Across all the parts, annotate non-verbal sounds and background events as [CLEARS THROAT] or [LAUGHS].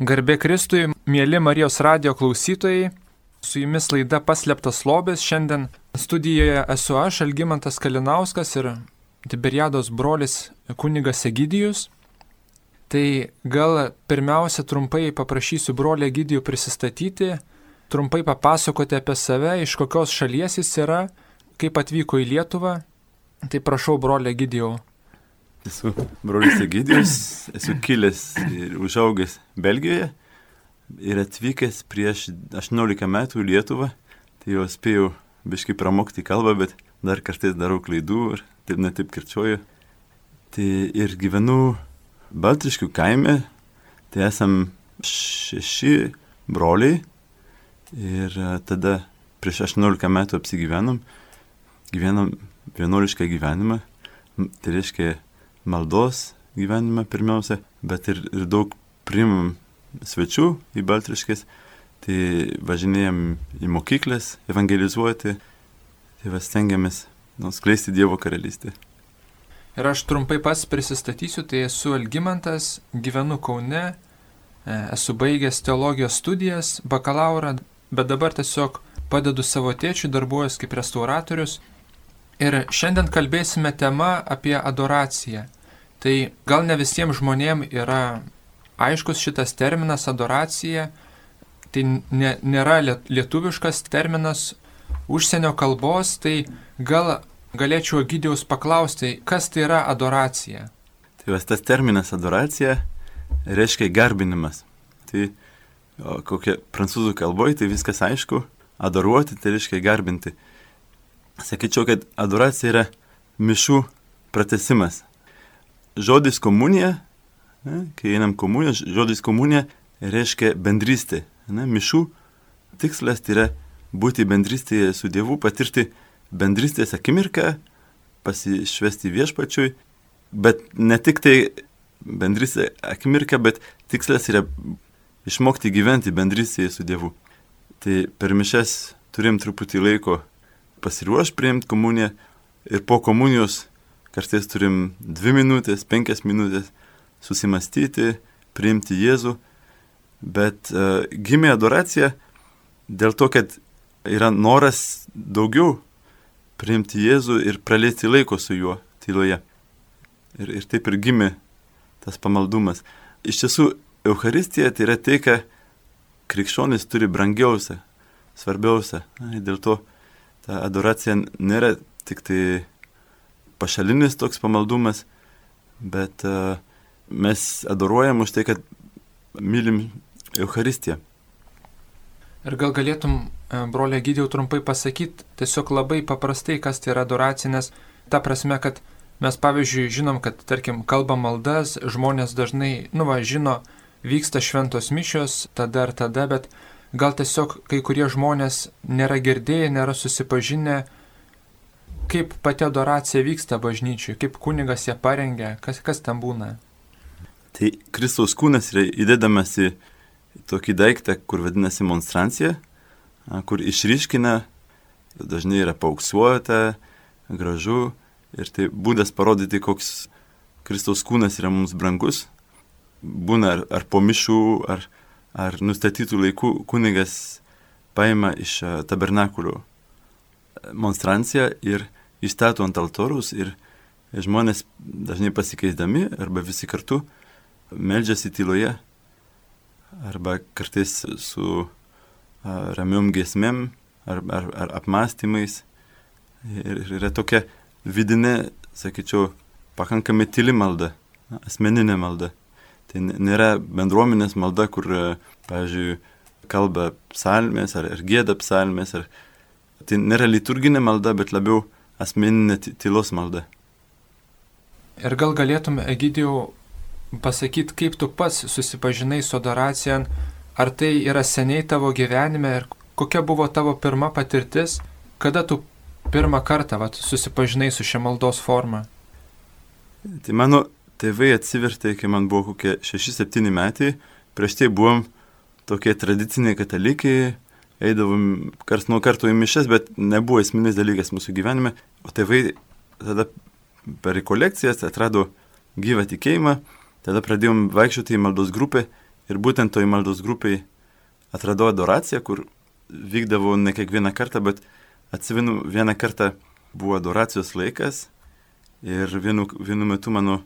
Garbė Kristui, mėly Marijos radio klausytojai, su jumis laida Paslėptas lobės. Šiandien studijoje esu aš, Algymantas Kalinauskas ir Tiberiados brolis kunigas Egidijus. Tai gal pirmiausia trumpai paprašysiu brolį Egidijų prisistatyti, trumpai papasakoti apie save, iš kokios šalies jis yra, kaip atvyko į Lietuvą. Tai prašau, brolį Egidijų, Esu brolis Egidijus, esu kilęs ir užaugęs Belgijoje ir atvykęs prieš 18 metų į Lietuvą. Tai jau spėjau biškai pramokti kalbą, bet dar kartais darau klaidų ir taip netaip kirčiuoju. Tai ir gyvenu Baltiškių kaime, tai esam šeši broliai ir tada prieš 18 metų apsigyvenom, gyvenam vienuolišką gyvenimą, tai reiškia maldos gyvenime pirmiausia, bet ir, ir daug primam svečių į Baltriškės, tai važinėjom į mokyklas, evangelizuoti, tai vas stengiamės nu, skleisti Dievo karalystę. Ir aš trumpai pats prisistatysiu, tai esu Elgimantas, gyvenu Kaune, e, esu baigęs teologijos studijas, bakalaurą, bet dabar tiesiog padedu savo tėčiui, darbuojuosi kaip restauratorius. Ir šiandien kalbėsime tema apie adoraciją. Tai gal ne visiems žmonėms yra aiškus šitas terminas adoracija, tai ne, nėra lietuviškas terminas užsienio kalbos, tai gal galėčiau gydiaus paklausti, kas tai yra adoracija. Tai vas tas terminas adoracija reiškia garbinimas. Tai kokia prancūzų kalboje, tai viskas aišku, adoruoti tai reiškia garbinti. Sakyčiau, kad adoracija yra mišų pratesimas žodis komunija, ne, kai einam komuniją, žodis komunija reiškia bendrystė. Ne, mišų tikslas tai yra būti bendrystėje su Dievu, patirti bendrystės akimirką, pasišvesti viešpačiui, bet ne tik tai bendrystė akimirka, bet tikslas yra išmokti gyventi bendrystėje su Dievu. Tai per mišes turim truputį laiko pasiruošti priimti komuniją ir po komunijos Kartais turim dvi minutės, penkias minutės susimastyti, priimti Jėzų, bet uh, gimė adoracija dėl to, kad yra noras daugiau priimti Jėzų ir praleisti laiko su juo tyloje. Ir, ir taip ir gimė tas pamaldumas. Iš tiesų, Euharistija tai yra tai, ką krikščionis turi brangiausia, svarbiausia. Na, dėl to ta adoracija nėra tik tai pašalinis toks pamaldumas, bet uh, mes adoruojam už tai, kad mylim Euharistiją. Ir gal galėtum, e, brolė gydėjau, trumpai pasakyti tiesiog labai paprastai, kas tai yra adoracija, nes ta prasme, kad mes pavyzdžiui žinom, kad tarkim kalba maldas, žmonės dažnai, nu va, žino, vyksta šventos mišios, tada ar tada, bet gal tiesiog kai kurie žmonės nėra girdėję, nėra susipažinę, kaip pati adoracija vyksta bažnyčiui, kaip kunigas ją parengia, kas, kas ten būna? Tai Kristaus kūnas yra įdedamas į tokį daiktą, kur vadinasi monstrancija, kur išryškina, dažnai yra pauksuota, gražu ir tai būdas parodyti, koks Kristaus kūnas yra mums brangus. Būna ar, ar po mišų, ar, ar nustatytų laikų kunigas paima iš tabernakulio monstranciją ir įstato ant altoriaus ir žmonės dažnai pasikeisdami arba visi kartu meldžiasi tyloje arba kartais su a, ramiom gesmėm ar, ar, ar apmąstymais. Ir yra tokia vidinė, sakyčiau, pakankamai tyli malda, asmeninė malda. Tai nėra bendruomenės malda, kur, pavyzdžiui, kalba psalmės ar, ar gėda psalmės. Ar, tai nėra liturginė malda, bet labiau asmeninė tylos malda. Ir gal galėtum, Egidijau, pasakyti, kaip tu pats susipažinai su adoracija, ar tai yra seniai tavo gyvenime ir kokia buvo tavo pirma patirtis, kada tu pirmą kartą vat, susipažinai su šia maldos forma? Tai mano tėvai atsivertė, kai man buvo kokie 6-7 metai, prieš tai buvom tokie tradiciniai katalikai, eidavom kars nuo karto į mišes, bet nebuvo esminis dalykas mūsų gyvenime. O tėvai tada per rekolekcijas atrado gyvą tikėjimą, tada pradėjom vaikščioti į maldos grupę Ir būtent toj maldos grupiai atradau adoraciją, kur vykdavo ne kiekvieną kartą, bet atsimenu, vieną kartą buvo adoracijos laikas ir vienu, vienu metu mano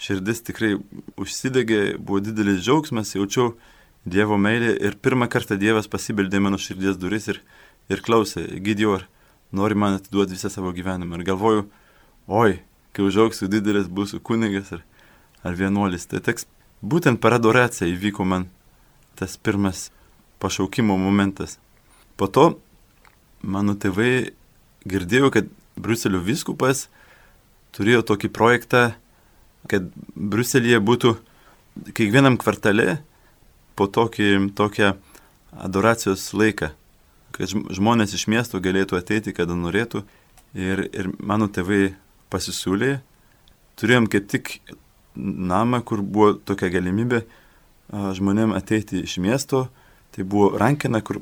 širdis tikrai užsidegė, buvo didelis džiaugsmas, jaučiau Dievo meilę ir pirmą kartą Dievas pasibeldė mano širdies duris ir, ir klausė, Gidijo, ar nori man atiduoti visą savo gyvenimą. Ir galvoju, oi, kai užauksiu didelis, būsiu kunigas ar, ar vienuolis. Tai teks būtent per adoraciją įvyko man tas pirmas pašaukimo momentas. Po to mano tėvai girdėjo, kad Bruselio viskupas turėjo tokį projektą kad Bruselėje būtų kiekvienam kvartale po tokį, tokią adoracijos laiką, kad žmonės iš miesto galėtų ateiti, kada norėtų. Ir, ir mano tėvai pasisiūlė, turėjom kaip tik namą, kur buvo tokia galimybė žmonėm ateiti iš miesto. Tai buvo rankina, kur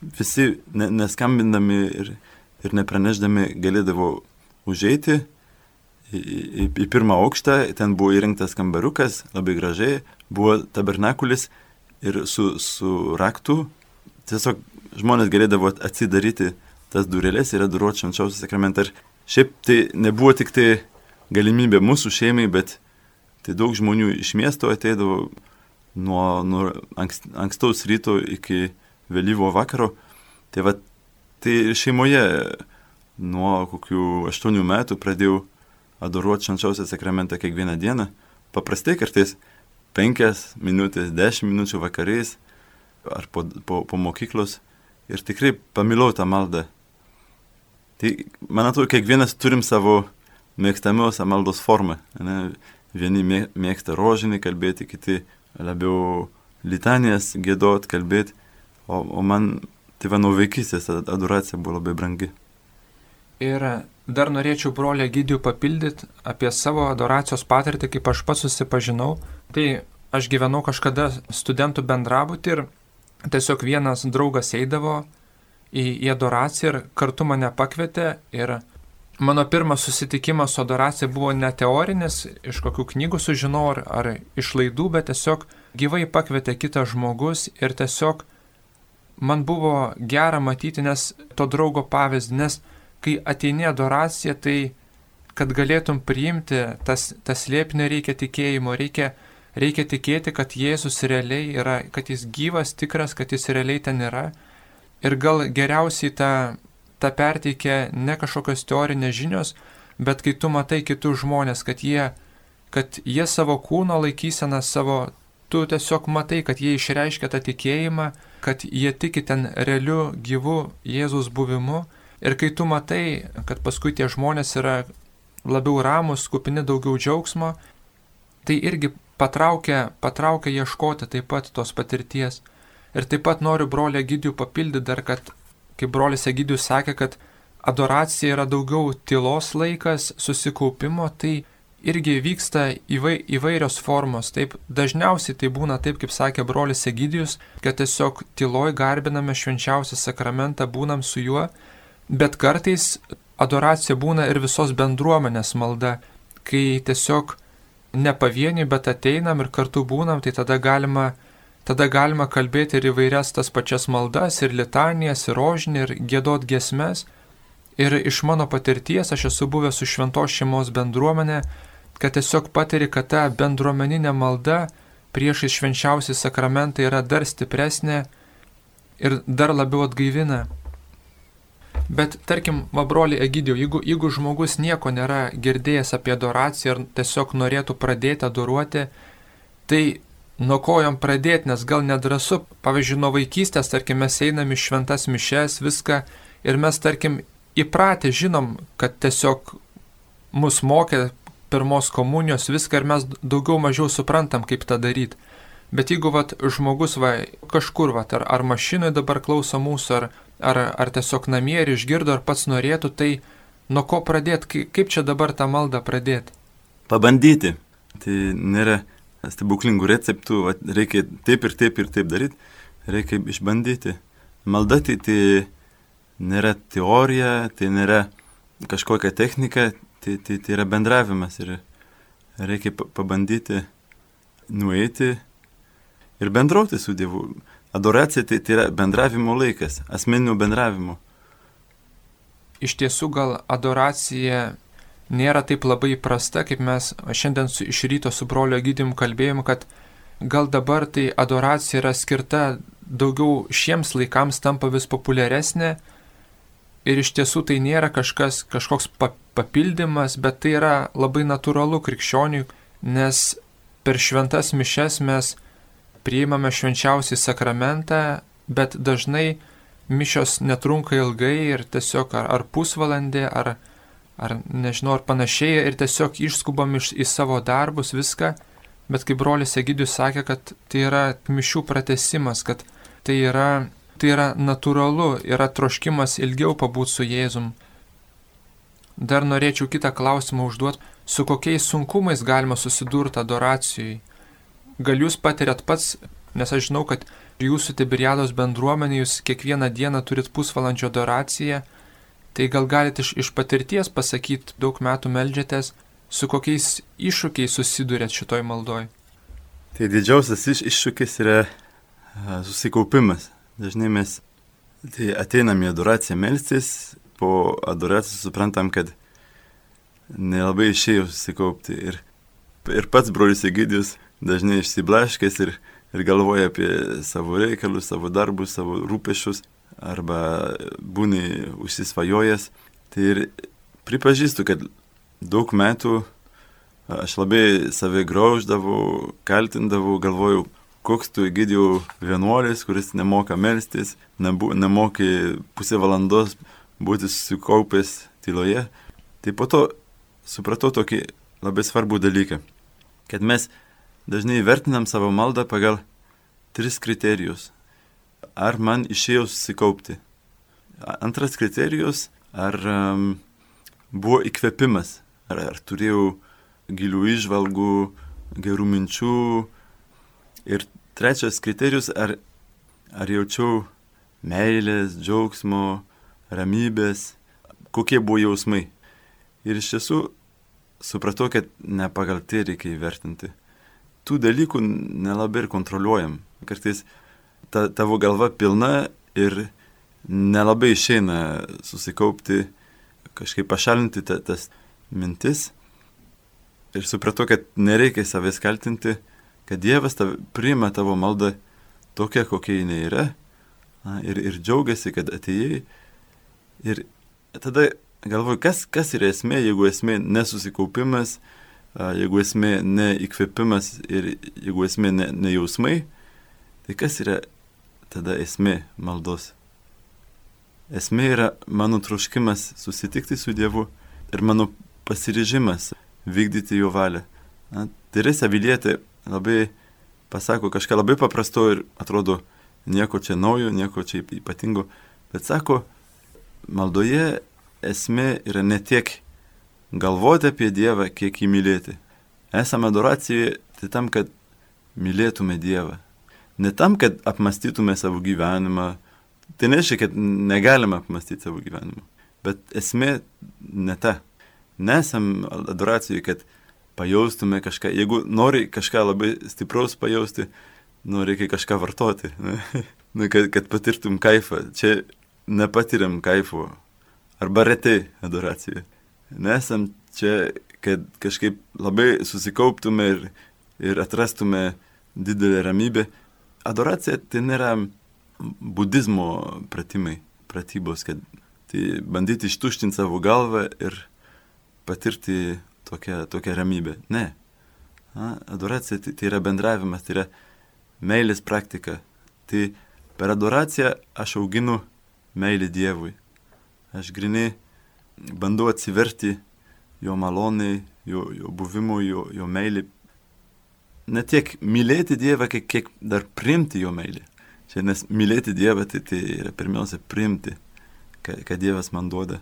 visi neskambindami ir, ir nepraneždami galėdavo užeiti į, į, į pirmą aukštą, ten buvo įrengtas kambariukas, labai gražiai, buvo tabernakulis ir su, su raktu tiesiog žmonės galėdavo atsidaryti tas durelės ir adoruoti švenčiausią sakramentą. Ir šiaip tai nebuvo tik tai galimybė mūsų šeimai, bet tai daug žmonių iš miesto ateidavo nuo, nuo ankst, ankstaus ryto iki vėlyvo vakaro. Tai va, tai šeimoje nuo kokių aštuonių metų pradėjau adoruoti švenčiausią sakramentą kiekvieną dieną. Paprastai kartais 5 minutės, 10 minučių vakariais ar po, po, po mokyklos ir tikrai pamilau tą maldą. Tai man atrodo, kiekvienas turim savo mėgstamiausią maldos formą. Ne? Vieni mėgsta rožinį kalbėti, kiti labiau litanijas gėdot, kalbėti, o, o man tai va nuo vaikystės adoracija buvo labai brangi. Ir dar norėčiau brolį Gidijų papildyti apie savo adoracijos patirtį, kaip aš pats susipažinau. Tai aš gyvenau kažkada studentų bendrabutį ir tiesiog vienas draugas eidavo į, į adoraciją ir kartu mane pakvietė ir mano pirmas susitikimas su adoracija buvo ne teorinis, iš kokių knygų sužinau ar, ar iš laidų, bet tiesiog gyvai pakvietė kitas žmogus ir tiesiog man buvo gera matyti, nes to draugo pavyzdį, nes kai ateini adoracija, tai kad galėtum priimti tas, tas liepinę reikia tikėjimo, reikia, reikia tikėti, kad Jėzus realiai yra, kad jis gyvas, tikras, kad jis realiai ten yra. Ir gal geriausiai tą, tą perteikia ne kažkokios teorinės žinios, bet kai tu matai kitus žmonės, kad jie, kad jie savo kūno laikyseną, savo, tu tiesiog matai, kad jie išreiškia tą tikėjimą, kad jie tiki ten realiu, gyvu Jėzus buvimu Ir kai tu matai, kad paskui tie žmonės yra labiau ramus, kupini daugiau džiaugsmo, tai irgi patraukia, patraukia ieškoti taip pat tos patirties. Ir taip pat noriu brolį Egidijų papildyti dar, kad, kaip brolis Egidijus sakė, kad adoracija yra daugiau tylos laikas, susikaupimo, tai irgi vyksta įvai, įvairios formos. Taip, dažniausiai tai būna taip, kaip sakė brolis Egidijus, kad tiesiog tyloj garbiname švenčiausią sakramentą, būnam su juo Bet kartais adoracija būna ir visos bendruomenės malda, kai tiesiog ne pavieni, bet ateinam ir kartu būnam, tai tada galima, tada galima kalbėti ir įvairias tas pačias maldas, ir litanijas, ir rožinį, ir gėdot gesmes. Ir iš mano patirties aš esu buvęs su šventos šeimos bendruomenė, kad tiesiog patiri, kad ta bendruomeninė malda priešais švenčiausiai sakramentai yra dar stipresnė ir dar labiau atgaivina. Bet tarkim, va broli Egidijau, jeigu, jeigu žmogus nieko nėra girdėjęs apie adoraciją ir tiesiog norėtų pradėti adoruoti, tai nuo ko jam pradėti, nes gal nedrasu, pavyzdžiui, nuo vaikystės, tarkim, mes einam į šventas mišes, viską ir mes, tarkim, įpratę žinom, kad tiesiog mus mokė pirmos komunijos viską ir mes daugiau mažiau suprantam, kaip tą daryti. Bet jeigu vat, žmogus va, kažkur, va, ar, ar mašinoje dabar klauso mūsų, ar, ar, ar tiesiog namie ir išgirdo, ar pats norėtų, tai nuo ko pradėti, kaip čia dabar tą maldą pradėti? Pabandyti. Tai nėra stebuklingų receptų, va, reikia taip ir taip ir taip daryti, reikia išbandyti. Malda tai, tai nėra teorija, tai nėra kažkokia technika, tai, tai, tai yra bendravimas ir reikia pabandyti nueiti ir bendrauti su Dievu. Adoracija tai, tai yra bendravimo laikas, asmeninio bendravimo. Iš tiesų gal adoracija nėra taip labai prasta, kaip mes šiandien su, iš ryto su brolio gydim kalbėjom, kad gal dabar tai adoracija yra skirta daugiau šiems laikams tampa vis populiaresnė ir iš tiesų tai nėra kažkas, kažkoks papildymas, bet tai yra labai natūralu krikščioniui, nes per šventas mišes mes priimame švenčiausią sakramentą, bet dažnai mišios netrunka ilgai ir tiesiog ar, ar pusvalandį, ar, ar nežinau, ar panašiai ir tiesiog išskubam iš, į savo darbus viską, bet kaip brolis Egidijus sakė, kad tai yra mišių pratesimas, kad tai yra, tai yra natūralu, yra troškimas ilgiau pabūti su Jėzum. Dar norėčiau kitą klausimą užduoti, su kokiais sunkumais galima susidurti adoracijai. Gal jūs patiriat pats, nes aš žinau, kad jūsų Tiberiados bendruomenė jūs kiekvieną dieną turit pusvalandžio adoraciją, tai gal galite iš, iš patirties pasakyti, daug metų melžiatės, su kokiais iššūkiais susidurėt šitoj maldoj? Tai didžiausias iš, iššūkis yra susikaupimas. Dažnai mes tai ateinam į adoraciją melstis, po adoracijos suprantam, kad nelabai išėjo susikaupti. Ir, ir pats brolis Egidijus dažnai išsiblaškęs ir, ir galvoja apie savo reikalus, savo darbus, savo rūpešius, arba būni užsisvajojęs. Tai ir pripažįstu, kad daug metų aš labai save grauždavau, kaltindavau, galvojau, koks tu gydijau vienuolis, kuris nemoka melstis, nebu, nemoki pusę valandos būti susikaupęs tyloje. Tai po to supratau tokį labai svarbų dalyką, kad mes dažnai vertinam savo maldą pagal tris kriterijus. Ar man išėjo susikaupti? Antras kriterijus, ar um, buvo įkvėpimas, ar, ar turėjau gilių išvalgų, gerų minčių. Ir Trečias kriterijus, ar, ar jaučiau meilės, džiaugsmo, ramybės, kokie buvo jausmai. Ir iš tiesų supratau, kad ne pagal tai reikia įvertinti. Tų dalykų nelabai ir kontroliuojam. Kartais ta, tavo galva pilna ir nelabai išeina susikaupti, kažkaip pašalinti ta, tas mintis. Ir supratau, kad nereikia savęs kaltinti, kad Dievas tav, priima tavo maldą tokia, kokia jinai yra ir, ir džiaugiasi, kad atėjai. Ir tada galvoju, kas, kas yra esmė, jeigu esmė nesusikaupimas, jeigu esmė neįkvėpimas ir jeigu esmė ne, ne jausmai, tai kas yra tada esmė maldos? Esmė yra mano troškimas susitikti su Dievu ir mano pasiryžimas vykdyti jo valią. Na, Teresė Vilietė labai pasako kažką labai paprasto ir atrodo nieko čia naujo, nieko čia ypatingo, bet sako, maldoje esmė yra ne tiek galvoti apie Dievą, kiek jį mylėti. Esame adoracijoje tai tam, kad mylėtume Dievą. Ne tam, kad apmastytume savo gyvenimą. Tai nereiškia, kad negalime apmastyti savo gyvenimą. Bet esmė ne ta. Nesam adoracijoje, kad pajaustume kažką. Jeigu nori kažką labai stipraus pajausti, nu, reikia kažką vartoti, [LAUGHS] nu, kad, kad patirtum kaifą. Čia nepatiriam kaifo. Arba retai adoracijoje. Nesam čia, kad kažkaip labai susikauptume ir, ir atrastume didelę ramybę. Adoracija tai nėra budizmo pratimai, pratybos, kad tai bandyti ištuštinti savo galvą ir patirti tokia, tokia ramybė. Ne. Adoracija tai, tai yra bendravimas, tai yra meilės praktika. Tai per adoraciją aš auginu meilį Dievui. Aš grinai bandau atsiverti jo maloniai, jo, jo buvimui, jo, jo meilį. Ne tiek mylėti Dievą, kiek, kiek dar priimti jo meilį. Čia nes mylėti Dievą tai, tai yra pirmiausia priimti, ką, ką Dievas man duoda.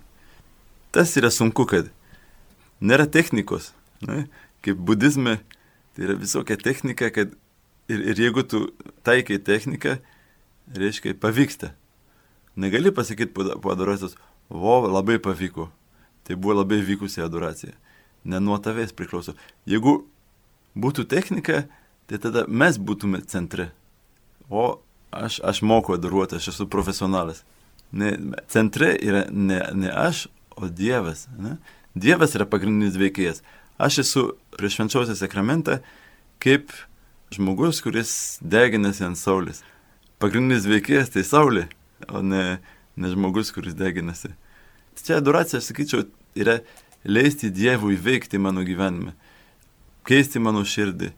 Tas yra sunku, kad nėra technikos. Ne? Kaip budizme, tai yra visokia technika, kad ir, ir jeigu tu taikai techniką, reiškia, pavyksta. Negali pasakyti adoracijos, vo, labai pavyko. Tai buvo labai vykusi adoracija. Ne nuo tavęs priklauso. Jeigu būtų technika, tai tada mes būtume centre. o aš, aš moku adoruoti, aš esu profesionalas. Ne, centre yra ne, ne aš, o Dievas. Ne? Dievas yra pagrindinis veikėjas. Aš esu prieš švenčiausią sakramentą kaip žmogus, kuris deginasi ant saulės. Pagrindinis veikėjas tai saulė, o ne, ne žmogus, kuris deginasi. Čia adoracija, aš sakyčiau, yra leisti Dievui veikti mano gyvenime, keisti mano širdį.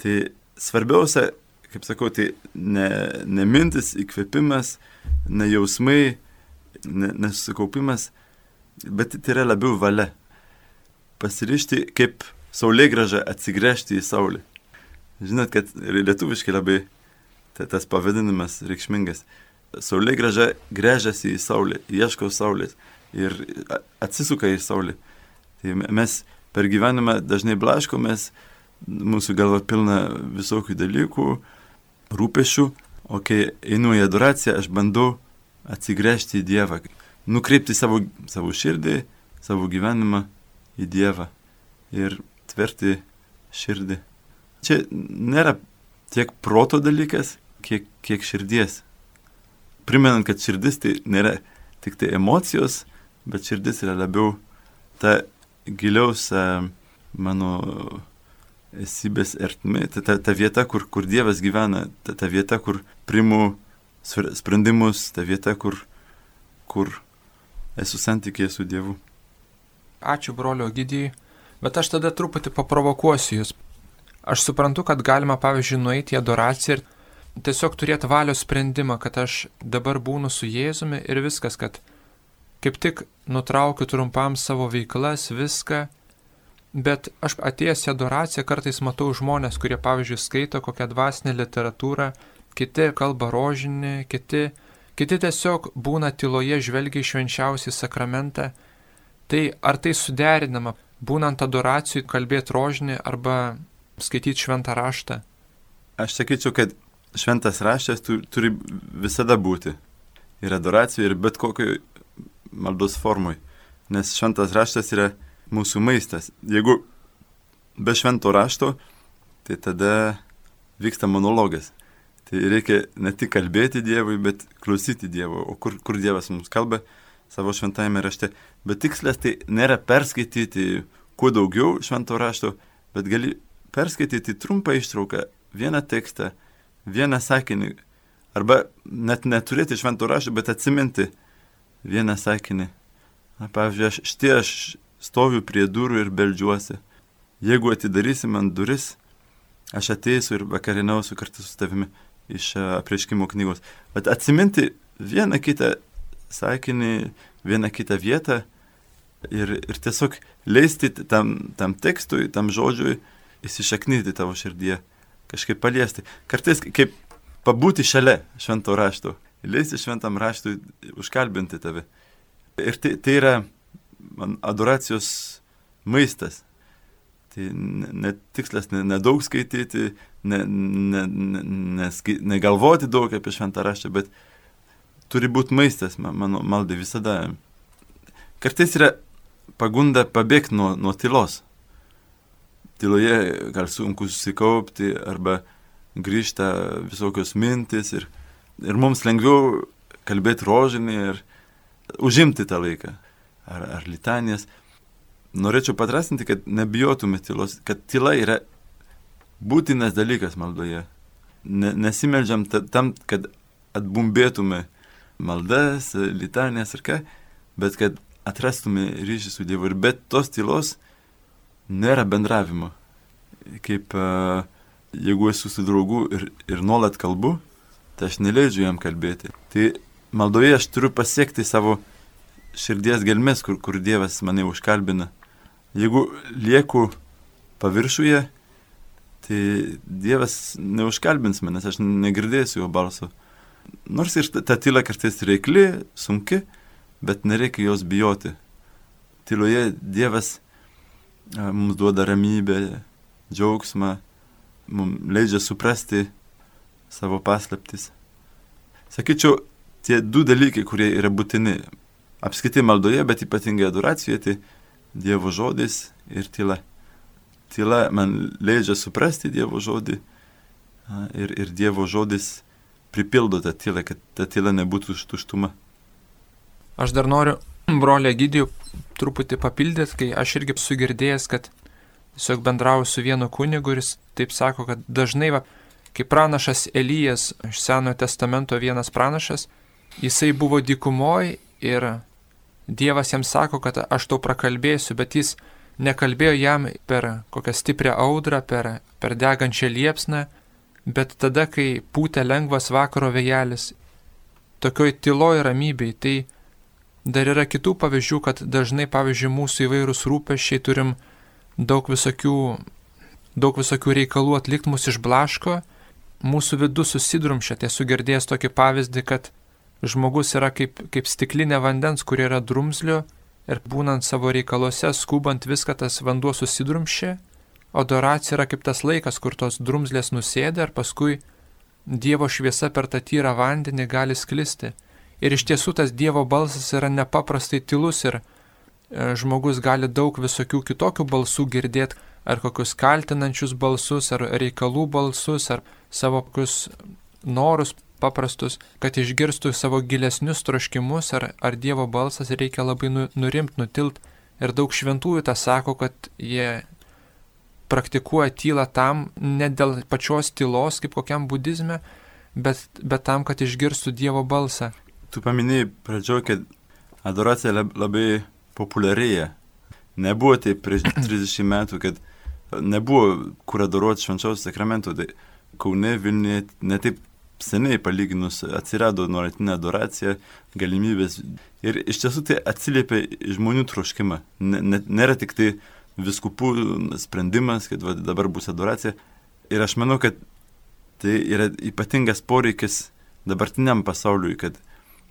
Tai svarbiausia, kaip sakau, tai ne, ne mintis, įkvėpimas, ne jausmai, ne, nesusikaupimas, bet tai yra labiau valia. Pasirišti kaip saulėgražą atsigręžti į saulę. Žinot, kad lietuviškai labai tas pavadinimas reikšmingas. Saulėgraža grėžiasi į saulę, ieško saulės ir atsisuka į saulę. Tai mes per gyvenimą dažnai blaškomės, mūsų galva pilna visokių dalykų, rūpešių, o kai einu į adoraciją, aš bandau atsigręžti į Dievą, nukreipti savo, savo širdį, savo gyvenimą į Dievą ir tverti širdį. Čia nėra tiek proto dalykas, kiek, kiek širdies. Primenant, kad širdis tai nėra tik tai emocijos, bet širdis yra labiau ta giliausia mano esybės ertmė, ta, ta, ta vieta, kur, kur Dievas gyvena, ta, ta vieta, kur primu sprendimus, ta vieta, kur, kur esu santykėje su Dievu. Ačiū brolio Gidijai, bet aš tada truputį paprovokuosiu jūs. Aš suprantu, kad galima, pavyzdžiui, nueiti į adoraciją ir tiesiog turėti valios sprendimą, kad aš dabar būnu su Jėzumi ir viskas, kad kaip tik nutraukiu trumpam savo veiklas, viską, bet aš atėjęs į adoraciją kartais matau žmonės, kurie, pavyzdžiui, skaito kokią dvasinę literatūrą, kiti kalba rožinį, kiti, kiti tiesiog būna tyloje žvelgia į švenčiausią sakramentą. Tai ar tai suderinama, būnant adoracijui, kalbėti rožinį arba skaityti šventą raštą? Aš sakyčiau, kad šventas raštas turi visada būti. Ir adoracijoje, ir bet kokio maldos formui. Nes šventas raštas yra mūsų maistas. Jeigu be švento rašto, tai tada vyksta monologas. Tai reikia ne tik kalbėti Dievui, bet klausyti Dievo. O kur, kur Dievas mums kalba savo šventajame rašte. Bet tikslas tai nėra perskaityti kuo daugiau švento rašto, bet gali perskaityti trumpą ištrauką, vieną tekstą, vieną sakinį. Arba net neturėti švento rašto, bet atsiminti vieną sakinį. Na, pavyzdžiui, aš štai aš stoviu prie durų ir beldžiuosi. Jeigu atidarysi man duris, aš ateisiu ir vakarinausiu kartu su tavimi iš apreiškimo knygos. Bet atsiminti vieną kitą sakinį, vieną kitą vietą ir, ir tiesiog leisti tam, tam tekstui, tam žodžiui įsišaknyti tavo širdie, kažkaip paliesti. Kartais kaip pabūti šalia švento rašto leisti šventam raštui užkalbinti tave. Ir tai, tai yra man adoracijos maistas. Tai net tikslas nedaug ne skaityti, negalvoti ne, ne, ne daug apie šventą raštą, bet turi būti maistas mano maldai visada. Kartais yra pagunda pabėgti nuo, nuo tylos. Tyloje gal sunku susikaupti arba grįžta visokios mintis ir ir mums lengviau kalbėti rožinį ir užimti tą laiką. Ar, ar litanijas. Norėčiau patrasinti, kad nebijotume tylos, kad tyla yra būtinas dalykas maldoje. Ne, nesimeldžiam tam, kad atbumbėtume maldas, litanijas ir ką, bet kad atrastume ryšį su Dievu. Ir bet tos tylos nėra bendravimo. Kaip uh, jeigu esu su draugu ir, ir nuolat kalbu, tai aš neleidžiu jam kalbėti. Tai maldoje aš turiu pasiekti savo širdies gelmes, kur, kur Dievas mane užkalbina. Jeigu lieku paviršuje, tai Dievas neužkalbins manęs, aš negirdėsiu jo balso. Nors ir ta tyla kartais reikli, sunki, bet nereikia jos bijoti. Tyloje Dievas mums duoda ramybę, džiaugsmą, mums leidžia suprasti savo paslaptis. Sakyčiau, tie du dalykai, kurie yra būtini apskaitai maldoje, bet ypatingai adoracijoje, tai Dievo žodis ir tyla. Tyla man leidžia suprasti Dievo žodį, ir, ir Dievo žodis pripildo tą tylą, kad ta tyla nebūtų tuštuma. Aš dar noriu brolį Gidijų truputį papildyti, kai aš irgi sugirdėjęs, kad tiesiog bendrauju su vienu kunigu ir jis taip sako, kad dažnai, va, kai pranašas Elijas iš Senojo testamento vienas pranašas, jisai buvo dykumoj ir Dievas jam sako, kad aš tau prakalbėsiu, bet jis nekalbėjo jam per kokią stiprią audrą, per, per degančią liepsną, bet tada, kai pūtė lengvas vakaro vėjelis, tokioj tyloj ramybei, tai dar yra kitų pavyzdžių, kad dažnai, pavyzdžiui, mūsų įvairūs rūpešiai turim daug visokių, daug visokių reikalų atlikti mūsų išblaško, mūsų vidus susidrumšia, tai sugirdėjęs tokį pavyzdį, kad žmogus yra kaip, kaip stiklinė vandens, kur yra drumzlio ir būnant savo reikaluose, skubant viską tas vanduo susidrumšia, adoracija yra kaip tas laikas, kur tos drumzlės nusėda ir paskui Dievo šviesa per tą tyrą vandenį gali sklisti. Ir iš tiesų tas Dievo balsas yra nepaprastai tylus ir e, žmogus gali daug visokių kitokių balsų girdėti, ar kokius kaltinančius balsus, ar reikalų balsus, ar savo kokius norus paprastus, kad išgirstų savo gilesnius troškimus ar, ar Dievo balsas reikia labai nu, nurimt, nutilt. Ir daug šventųjų tą sako, kad jie praktikuoja tylą tam, ne dėl pačios tylos, kaip kokiam budizme, bet, bet tam, kad išgirstų Dievo balsą. Tu paminėjai pradžioje, kad adoracija labai populiarėja. Nebuvo taip prieš [CLEARS THROAT] 30 metų, kad nebuvo kur adoruoti švenčiausio sakramento. Tai Kaune Vilniuje netaip seniai palyginus atsirado nuolatinė adoracija, galimybės. Ir iš tiesų tai atsiliepia žmonių troškimą. Nėra tik tai viskupų sprendimas, kad va, dabar bus adoracija. Ir aš manau, kad tai yra ypatingas poreikis dabartiniam pasauliui, kad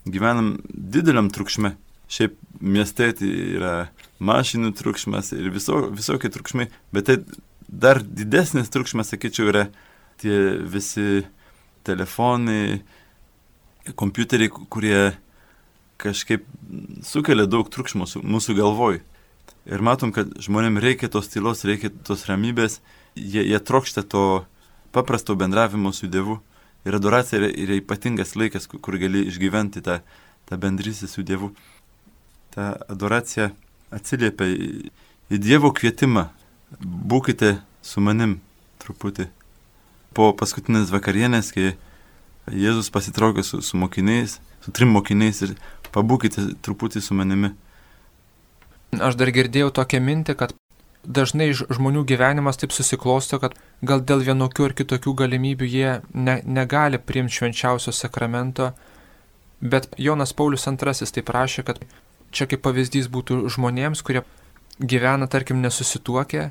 gyvenam dideliam triukšme. Šiaip mieste tai yra mašinų triukšmas ir viso, visokie triukšmai, bet tai dar didesnis triukšmas, sakyčiau, yra tie visi telefonai, kompiuteriai, kurie kažkaip sukelia daug triukšmo mūsų galvoj. Ir matom, kad žmonėm reikia tos tylos, reikia tos ramybės, jie, jie trokšta to paprasto bendravimo su Dievu. Ir adoracija yra, yra ypatingas laikas, kur gali išgyventi tą, tą bendrystę su Dievu. Ta adoracija atsiliepia į, į Dievo kvietimą. Būkite su manim truputį po paskutinės vakarienės, kai Jėzus pasitraukė su, su mokiniais, su trim mokiniais ir pabūkite truputį su manimi. Aš dar girdėjau tokią mintį, kad dažnai žmonių gyvenimas taip susiklosto, kad gal dėl vienokių ar kitokių galimybių jie ne, negali priimti švenčiausio sakramento, bet Jonas Paulius II taip prašė, kad čia kaip pavyzdys būtų žmonėms, kurie gyvena, tarkim, nesusituokę.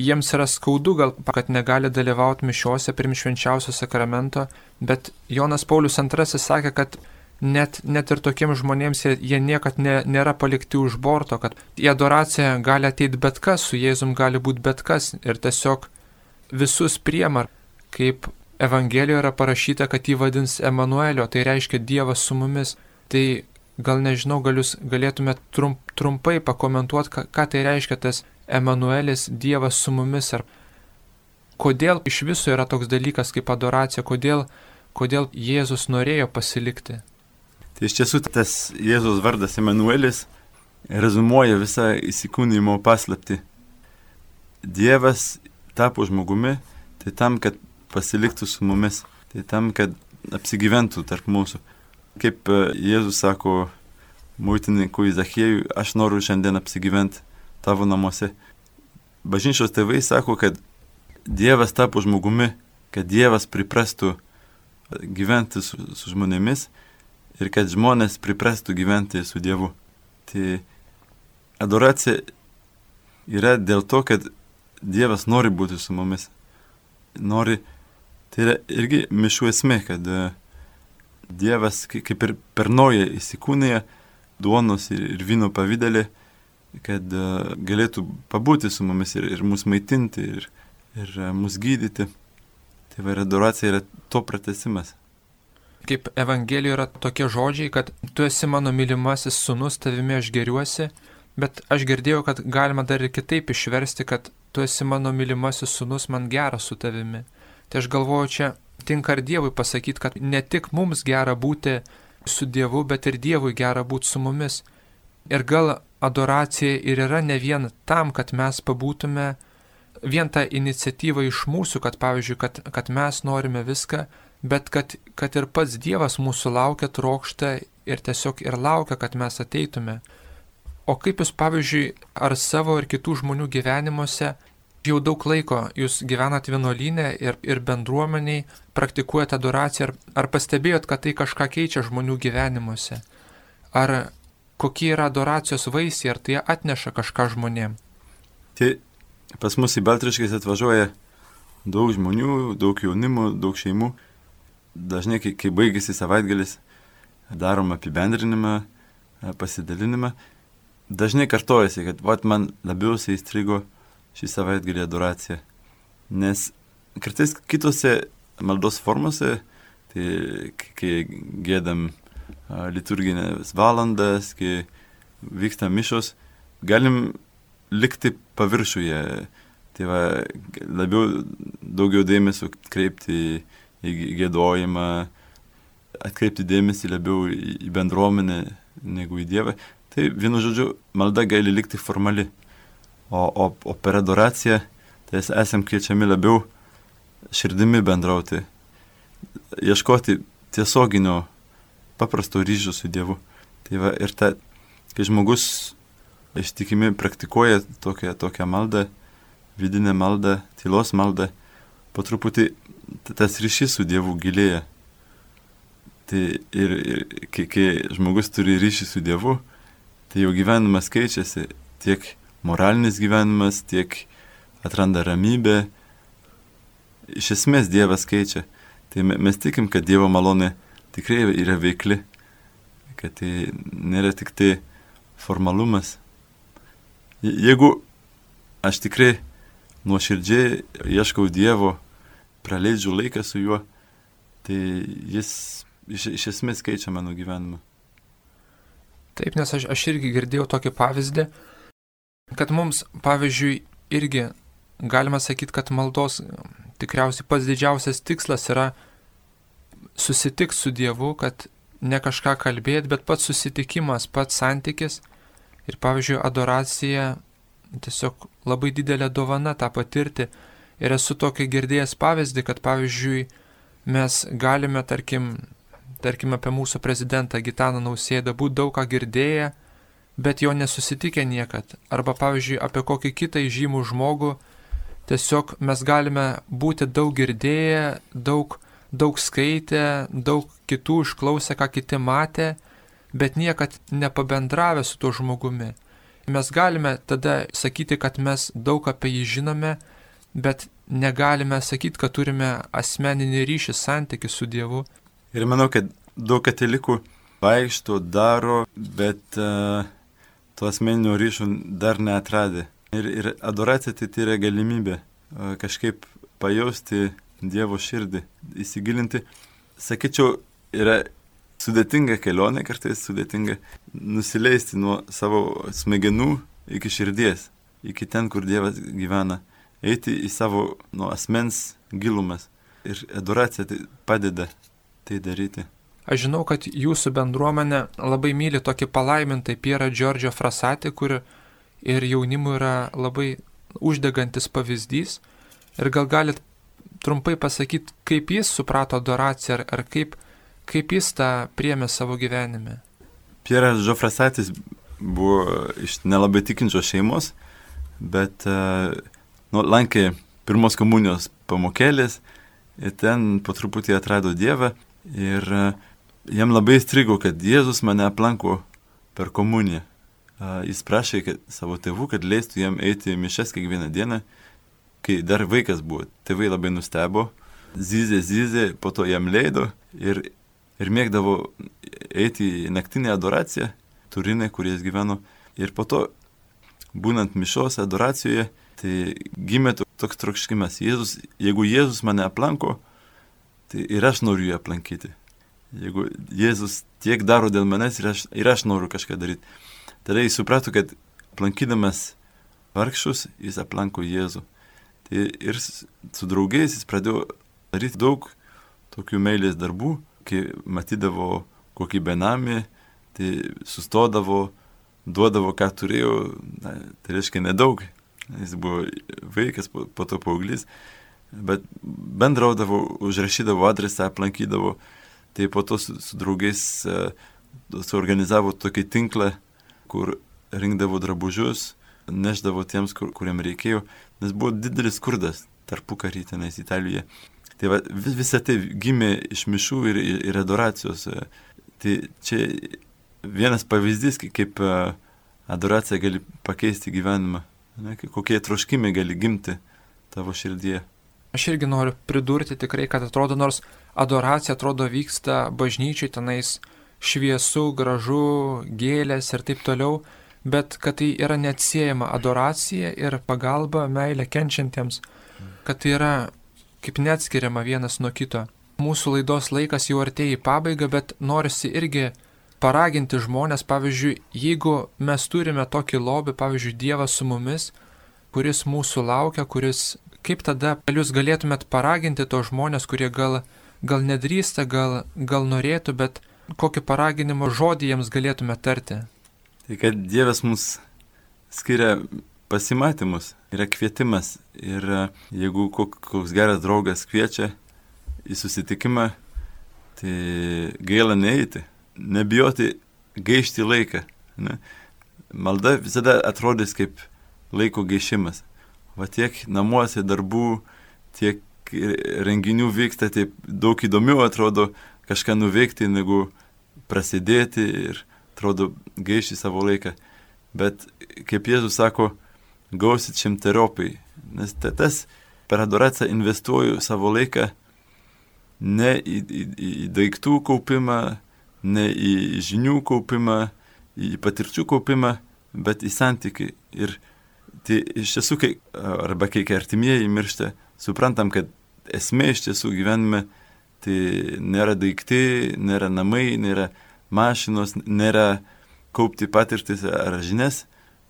Jiems yra skaudu gal, kad negali dalyvauti mišiuose prim švenčiausio sakramento, bet Jonas Paulius II sakė, kad net, net ir tokiems žmonėms jie, jie niekad ne, nėra palikti už borto, kad į adoraciją gali ateiti bet kas, su Jėzum gali būti bet kas ir tiesiog visus priemar, kaip Evangelijoje yra parašyta, kad jį vadins Emanuelio, tai reiškia Dievas su mumis. Tai gal nežinau, gal jūs galėtumėte trump, trumpai pakomentuoti, ką, ką tai reiškia tas Emanuelis Dievas su mumis, ar kodėl iš viso yra toks dalykas kaip adoracija, kodėl, kodėl Jėzus norėjo pasilikti. Tai iš tiesų tas Jėzus vardas Emanuelis rezumuoja visą įsikūnymo paslapti. Dievas tapo žmogumi, tai tam, kad pasiliktų su mumis, tai tam, kad apsigyventų tarp mūsų. Kaip e, Jėzus sako muitininkui Zachėjui, aš noriu šiandien apsigyventi tavo namuose. Bažnyčios tėvai sako, kad Dievas tapo žmogumi, kad Dievas priprastų gyventi su, su žmonėmis ir kad žmonės priprastų gyventi su Dievu. Tai adoracija yra dėl to, kad Dievas nori būti su mumis. Nori, tai yra irgi mišų esmė, kad e, Dievas kaip ir per naują įsikūnėje duonos ir, ir vyno pavydelį kad e, galėtų pabūti su mumis ir, ir mus maitinti, ir, ir e, mus gydyti. Tai va, adoracija yra to pratesimas. Kaip Evangelijoje yra tokie žodžiai, kad tu esi mano mylimasis sunus, tavimi aš geriuosi, bet aš girdėjau, kad galima dar ir kitaip išversti, kad tu esi mano mylimasis sunus, man gera su tavimi. Tai aš galvoju, čia tinka ir Dievui pasakyti, kad ne tik mums gera būti su Dievu, bet ir Dievui gera būti su mumis. Ir gal adoracija ir yra ne vien tam, kad mes pabūtume vien ta iniciatyva iš mūsų, kad pavyzdžiui, kad, kad mes norime viską, bet kad, kad ir pats Dievas mūsų laukia, trokšta ir tiesiog ir laukia, kad mes ateitume. O kaip jūs, pavyzdžiui, ar savo ir kitų žmonių gyvenimuose jau daug laiko jūs gyvenat vienuolynė ir, ir bendruomeniai, praktikuojate adoraciją, ar, ar pastebėjot, kad tai kažką keičia žmonių gyvenimuose? Ar kokie yra adoracijos vaisiai, ar tai atneša kažką žmonėm? Tai pas mus į Baltriškais atvažiuoja daug žmonių, daug jaunimų, daug šeimų. Dažnai, kai, kai baigėsi savaitgalis, darom apibendrinimą, pasidalinimą dažnai kartojasi, kad vat man labiausiai įstrigo šį savaitgalį adoracija. Nes kartais kitose maldos formose, tai kai gėdam liturginės valandas, kai vyksta mišos, galim likti paviršuje. Tai va, labiau daugiau dėmesio kreipti į gėdojimą, atkreipti dėmesį labiau į bendruomenę negu į Dievą. Tai vienu žodžiu, malda gali likti formali. O, o, o per adoraciją, tai esam kviečiami labiau širdimi bendrauti, ieškoti tiesioginio paprasto ryšio su Dievu. Tai va, ir ta, kai žmogus ištikimi praktikuoja tokią, tokią maldą, vidinę maldą, tylos maldą, po truputį tas ryšys su Dievu gilėja. Tai ir, ir kai, kai žmogus turi ryšį su Dievu, tai jau gyvenimas keičiasi, tiek moralinis gyvenimas, tiek atranda ramybę. Iš esmės Dievas keičia. Tai mes tikim, kad Dievo malonė tikrai yra veikli, kad tai nėra tik tai formalumas. Jeigu aš tikrai nuoširdžiai ieškau Dievo, praleidžiu laiką su juo, tai jis iš, iš esmės keičia mano gyvenimą. Taip, nes aš, aš irgi girdėjau tokį pavyzdį, kad mums, pavyzdžiui, irgi galima sakyti, kad maldos tikriausiai pats didžiausias tikslas yra susitikti su Dievu, kad ne kažką kalbėti, bet pats susitikimas, pats santykis ir, pavyzdžiui, adoracija tiesiog labai didelė dovana tą patirti. Ir esu tokį girdėjęs pavyzdį, kad, pavyzdžiui, mes galime, tarkim, tarkim apie mūsų prezidentą Gitaną Nausėdą, būt daug ką girdėję, bet jo nesusitikę niekad. Arba pavyzdžiui apie kokį kitą žymų žmogų, tiesiog mes galime būti daug girdėję, daug, daug skaitę, daug kitų išklausę, ką kiti matė, bet niekad nepabendravę su tuo žmogumi. Mes galime tada sakyti, kad mes daug apie jį žinome, bet negalime sakyti, kad turime asmeninį ryšį, santykių su Dievu. Ir manau, kad daug katalikų vaikšto, daro, bet uh, to asmeninio ryšio dar neatradė. Ir, ir adoracija tai, tai yra galimybė uh, kažkaip pajausti Dievo širdį, įsigilinti. Sakyčiau, yra sudėtinga kelionė, kartais sudėtinga nusileisti nuo savo smegenų iki širdies, iki ten, kur Dievas gyvena, eiti į savo nuo asmens gilumas. Ir adoracija tai padeda tai daryti. Aš žinau, kad jūsų bendruomenė labai myli tokį palaimintą Pierą Džordžio Frasatį, kur ir jaunimui yra labai uždegantis pavyzdys. Ir gal galit trumpai pasakyti, kaip jis suprato adoraciją ar, ar kaip, kaip jis tą priemė savo gyvenime. Pieras Žofrasatis buvo iš nelabai tikinčios šeimos, bet uh, nu, lankė pirmos komunijos pamokėlės ir ten po truputį atrado Dievą ir uh, jam labai įstrigo, kad Jėzus mane aplanko per komuniją. Jis prašė kad, savo tėvų, kad leistų jam eiti į mišes kiekvieną dieną, kai dar vaikas buvo. Tėvai labai nustebo, zyzė, zyzė, po to jam leido ir, ir mėgdavo eiti į naktinę adoraciją, turinę, kur jis gyveno. Ir po to, būnant mišos adoracijoje, tai gimė toks trokškimas. Jėzus, jeigu Jėzus mane aplanko, tai ir aš noriu jį aplankyti. Jeigu Jėzus tiek daro dėl manęs ir aš, ir aš noriu kažką daryti. Tada jis suprato, kad aplankydamas vargšus, jis aplanko Jėzų. Tai ir su draugais jis pradėjo daryti daug tokių meilės darbų, kai matydavo kokį benamį, tai sustodavo, duodavo, ką turėjo, na, tai reiškia nedaug. Jis buvo vaikas, po, to paauglys, bet bendraudavo, užrašydavo adresą, aplankydavo. Tai po to su, su draugais uh, suorganizavo tokį tinklą, kur rinkdavo drabužius, neždavo tiems, kur, kuriem reikėjo, nes buvo didelis skurdas tarpu karį tenais Italijoje. Tai va, vis, visa tai gimė iš mišų ir, ir adoracijos. Tai čia vienas pavyzdys, kaip adoracija gali pakeisti gyvenimą, ne, kokie troškimai gali gimti tavo širdyje. Aš irgi noriu pridurti tikrai, kad atrodo, nors adoracija atrodo vyksta bažnyčiai tenais šviesu, gražu, gėlės ir taip toliau, bet kad tai yra neatsiejama adoracija ir pagalba, meilė kenčiantiems, kad tai yra kaip neatskiriama vienas nuo kito. Mūsų laidos laikas jau artėja į pabaigą, bet norisi irgi paraginti žmonės, pavyzdžiui, jeigu mes turime tokį lobį, pavyzdžiui, Dievas su mumis, kuris mūsų laukia, kuris, kaip tada jūs galėtumėt paraginti tos žmonės, kurie gal, gal nedrįsta, gal, gal norėtų, bet kokį paraginimo žodį jiems galėtume tarti? Tai kad Dievas mus skiria pasimatymus, yra kvietimas. Ir e, jeigu koks geras draugas kviečia į susitikimą, tai gaila neįti, nebijoti gaišti laiką. Ne? Malda visada atrodys kaip laiko gaišimas. Va tiek namuose darbų, tiek renginių vyksta, taip daug įdomiau atrodo kažką nuveikti, negu prasidėti ir atrodo gaišti savo laiką. Bet kaip Jėzus sako, gausit šimteriopai. Nes tas per adoraciją investuoju savo laiką ne į, į, į daiktų kaupimą, ne į žinių kaupimą, į patirčių kaupimą, bet į santykių. Ir tai iš tiesų, kai, arba kai artimieji miršta, suprantam, kad esmė iš tiesų gyvenime tai nėra daiktai, nėra namai, nėra mašinos, nėra kaupti patirtis ar žinias,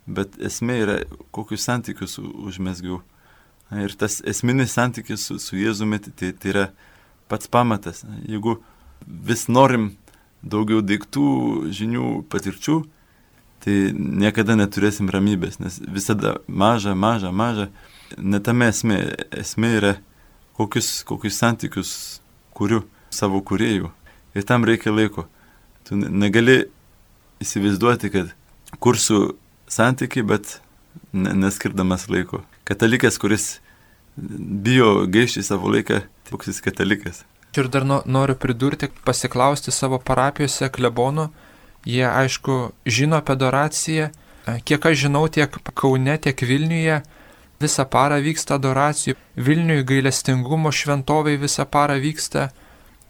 bet esmė yra, kokius santykius užmesgiau. Ir tas esminis santykis su, su Jėzumi, tai, tai yra pats pamatas. Jeigu vis norim daugiau daiktų, žinių, patirčių, tai niekada neturėsim ramybės, nes visada maža, maža, maža. Netame esmė. Esmė yra, kokius, kokius santykius kuriu savo kuriejų. Ir tam reikia laiko. Tu negali įsivaizduoti, kad kursiu santykiai, bet neskirdamas laiko. Katalikas, kuris bijo gaišti savo laiką, koks jis katalikas. Ir dar noriu pridurti, pasiklausti savo parapijose klebonų. Jie, aišku, žino apie adoraciją. Kiek aš žinau, tiek Kaune, tiek Vilniuje visą parą vyksta adoracijų. Vilniuje gailestingumo šventovai visą parą vyksta.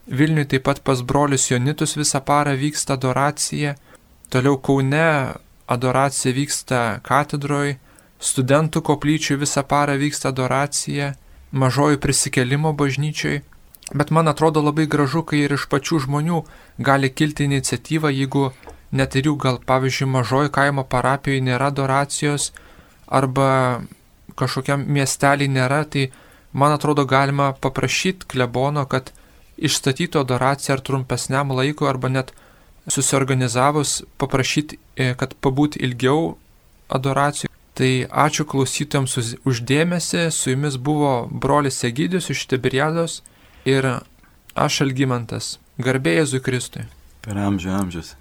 Vilniuje taip pat pas brolius Jonitus visą parą vyksta adoracija. Toliau Kaune adoracija vyksta katedroje, studentų koplyčių visą parą vyksta adoracija, mažoji prisikelimo bažnyčiai. Bet man atrodo labai gražu, kai ir iš pačių žmonių gali kilti iniciatyva, jeigu net ir jų gal, pavyzdžiui, mažoji kaimo parapijoje nėra adoracijos arba kažkokiam miestelį nėra, tai man atrodo galima paprašyti klebono, kad išstatytų adoraciją ar trumpesniam laikui arba net susiorganizavus paprašyti, e, kad pabūti ilgiau adoracijų. Tai ačiū klausytojams uždėmesi, su jumis buvo brolis Egidijus iš Tiberiados ir aš Algymantas. Garbėjai Jėzui Kristui. Per amžių amžius.